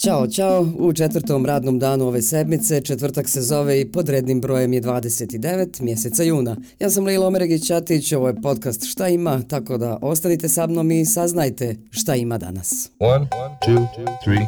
Ćao, čao. U četvrtom radnom danu ove sedmice, četvrtak se zove i pod rednim brojem je 29. mjeseca juna. Ja sam Lila Omeregić-Ćatić, ovo je podcast Šta ima, tako da ostanite sa mnom i saznajte šta ima danas. One, two, three,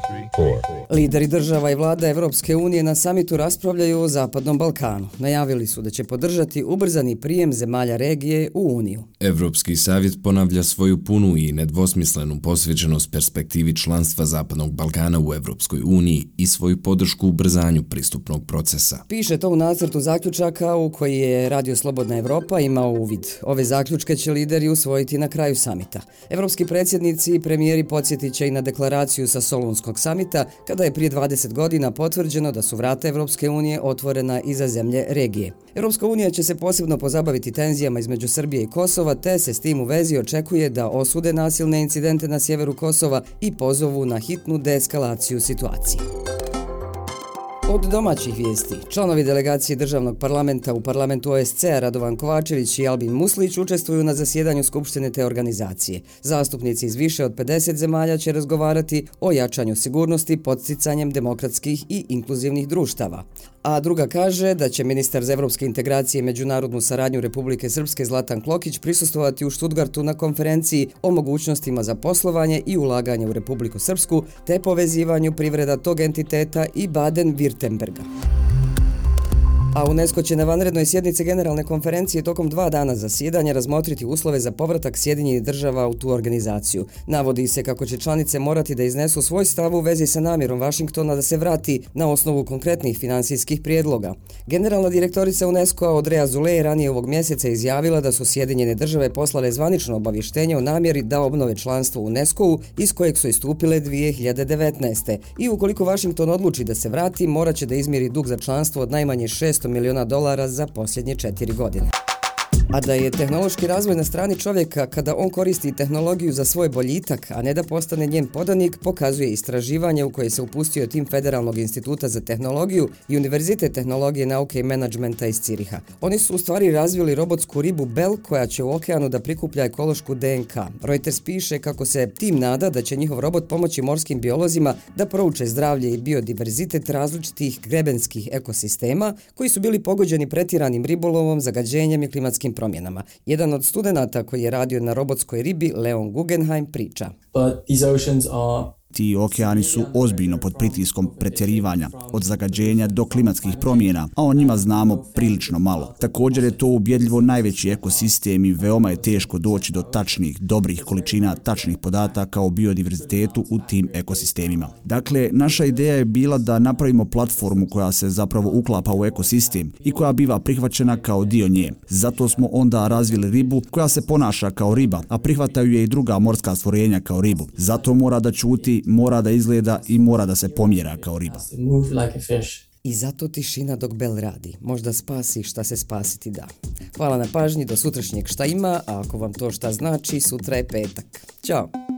Lideri država i vlada Evropske unije na samitu raspravljaju o Zapadnom Balkanu. Najavili su da će podržati ubrzani prijem zemalja regije u Uniju. Evropski savjet ponavlja svoju punu i nedvosmislenu posvećenost perspektivi članstva Zapadnog Balkana u Evropskoj uniji i svoju podršku u brzanju pristupnog procesa. Piše to u nacrtu zaključaka u koji je Radio Slobodna Evropa imao uvid. Ove zaključke će lideri usvojiti na kraju samita. Evropski predsjednici i premijeri podsjetit će i na deklaraciju sa Solunskog samita kada je prije 20 godina potvrđeno da su vrata Evropske unije otvorena i za zemlje regije. Evropska unija će se posebno pozabaviti tenzijama između Srbije i Kosova, te se s tim u vezi očekuje da osude nasilne incidente na sjeveru Kosova i pozovu na hitnu deeskalaciju situaciji. Od domaćih vijesti, članovi delegacije državnog parlamenta u parlamentu OSCE-a Radovan Kovačević i Albin Muslić učestvuju na zasjedanju Skupštine te organizacije. Zastupnici iz više od 50 zemalja će razgovarati o jačanju sigurnosti podsticanjem demokratskih i inkluzivnih društava. A druga kaže da će ministar za evropske integracije i međunarodnu saradnju Republike Srpske Zlatan Klokić prisustovati u Štutgartu na konferenciji o mogućnostima za poslovanje i ulaganje u Republiku Srpsku te povezivanju privreda tog entiteta i Baden-Württemberg Wittenberger. A UNESCO će na vanrednoj sjednici generalne konferencije tokom dva dana zasjedanja razmotriti uslove za povratak Sjedinjenih država u tu organizaciju. Navodi se kako će članice morati da iznesu svoj stav u vezi sa namjerom Vašingtona da se vrati na osnovu konkretnih finansijskih prijedloga. Generalna direktorica UNESCO Odreja Zule ranije ovog mjeseca izjavila da su Sjedinjene države poslale zvanično obavještenje o namjeri da obnove članstvo UNESCO-u iz kojeg su istupile 2019. I ukoliko Vašington odluči da se vrati, moraće da izmjeri dug za članstvo od najmanje 6 200 miliona dolara za posljednje četiri godine. A da je tehnološki razvoj na strani čovjeka kada on koristi tehnologiju za svoj boljitak, a ne da postane njen podanik, pokazuje istraživanje u koje se upustio tim Federalnog instituta za tehnologiju i Univerzite tehnologije, nauke i menadžmenta iz Ciriha. Oni su u stvari razvili robotsku ribu Bell koja će u okeanu da prikuplja ekološku DNK. Reuters piše kako se tim nada da će njihov robot pomoći morskim biolozima da prouče zdravlje i biodiverzitet različitih grebenskih ekosistema koji su bili pogođeni pretiranim ribolovom, zagađenjem i klimatskim promjenama. Jedan od studenta koji je radio na robotskoj ribi, Leon Guggenheim, priča. But these oceans are Ti okeani su ozbiljno pod pritiskom pretjerivanja, od zagađenja do klimatskih promjena, a o njima znamo prilično malo. Također je to ubjedljivo najveći ekosistem i veoma je teško doći do tačnih, dobrih količina tačnih podataka o biodiverzitetu u tim ekosistemima. Dakle, naša ideja je bila da napravimo platformu koja se zapravo uklapa u ekosistem i koja biva prihvaćena kao dio nje. Zato smo onda razvili ribu koja se ponaša kao riba, a prihvataju je i druga morska stvorenja kao ribu. Zato mora da čuti mora da izgleda i mora da se pomjera kao riba. I zato tišina dok Bel radi. Možda spasi šta se spasiti da. Hvala na pažnji do sutrašnjeg šta ima, a ako vam to šta znači, sutra je petak. Ćao!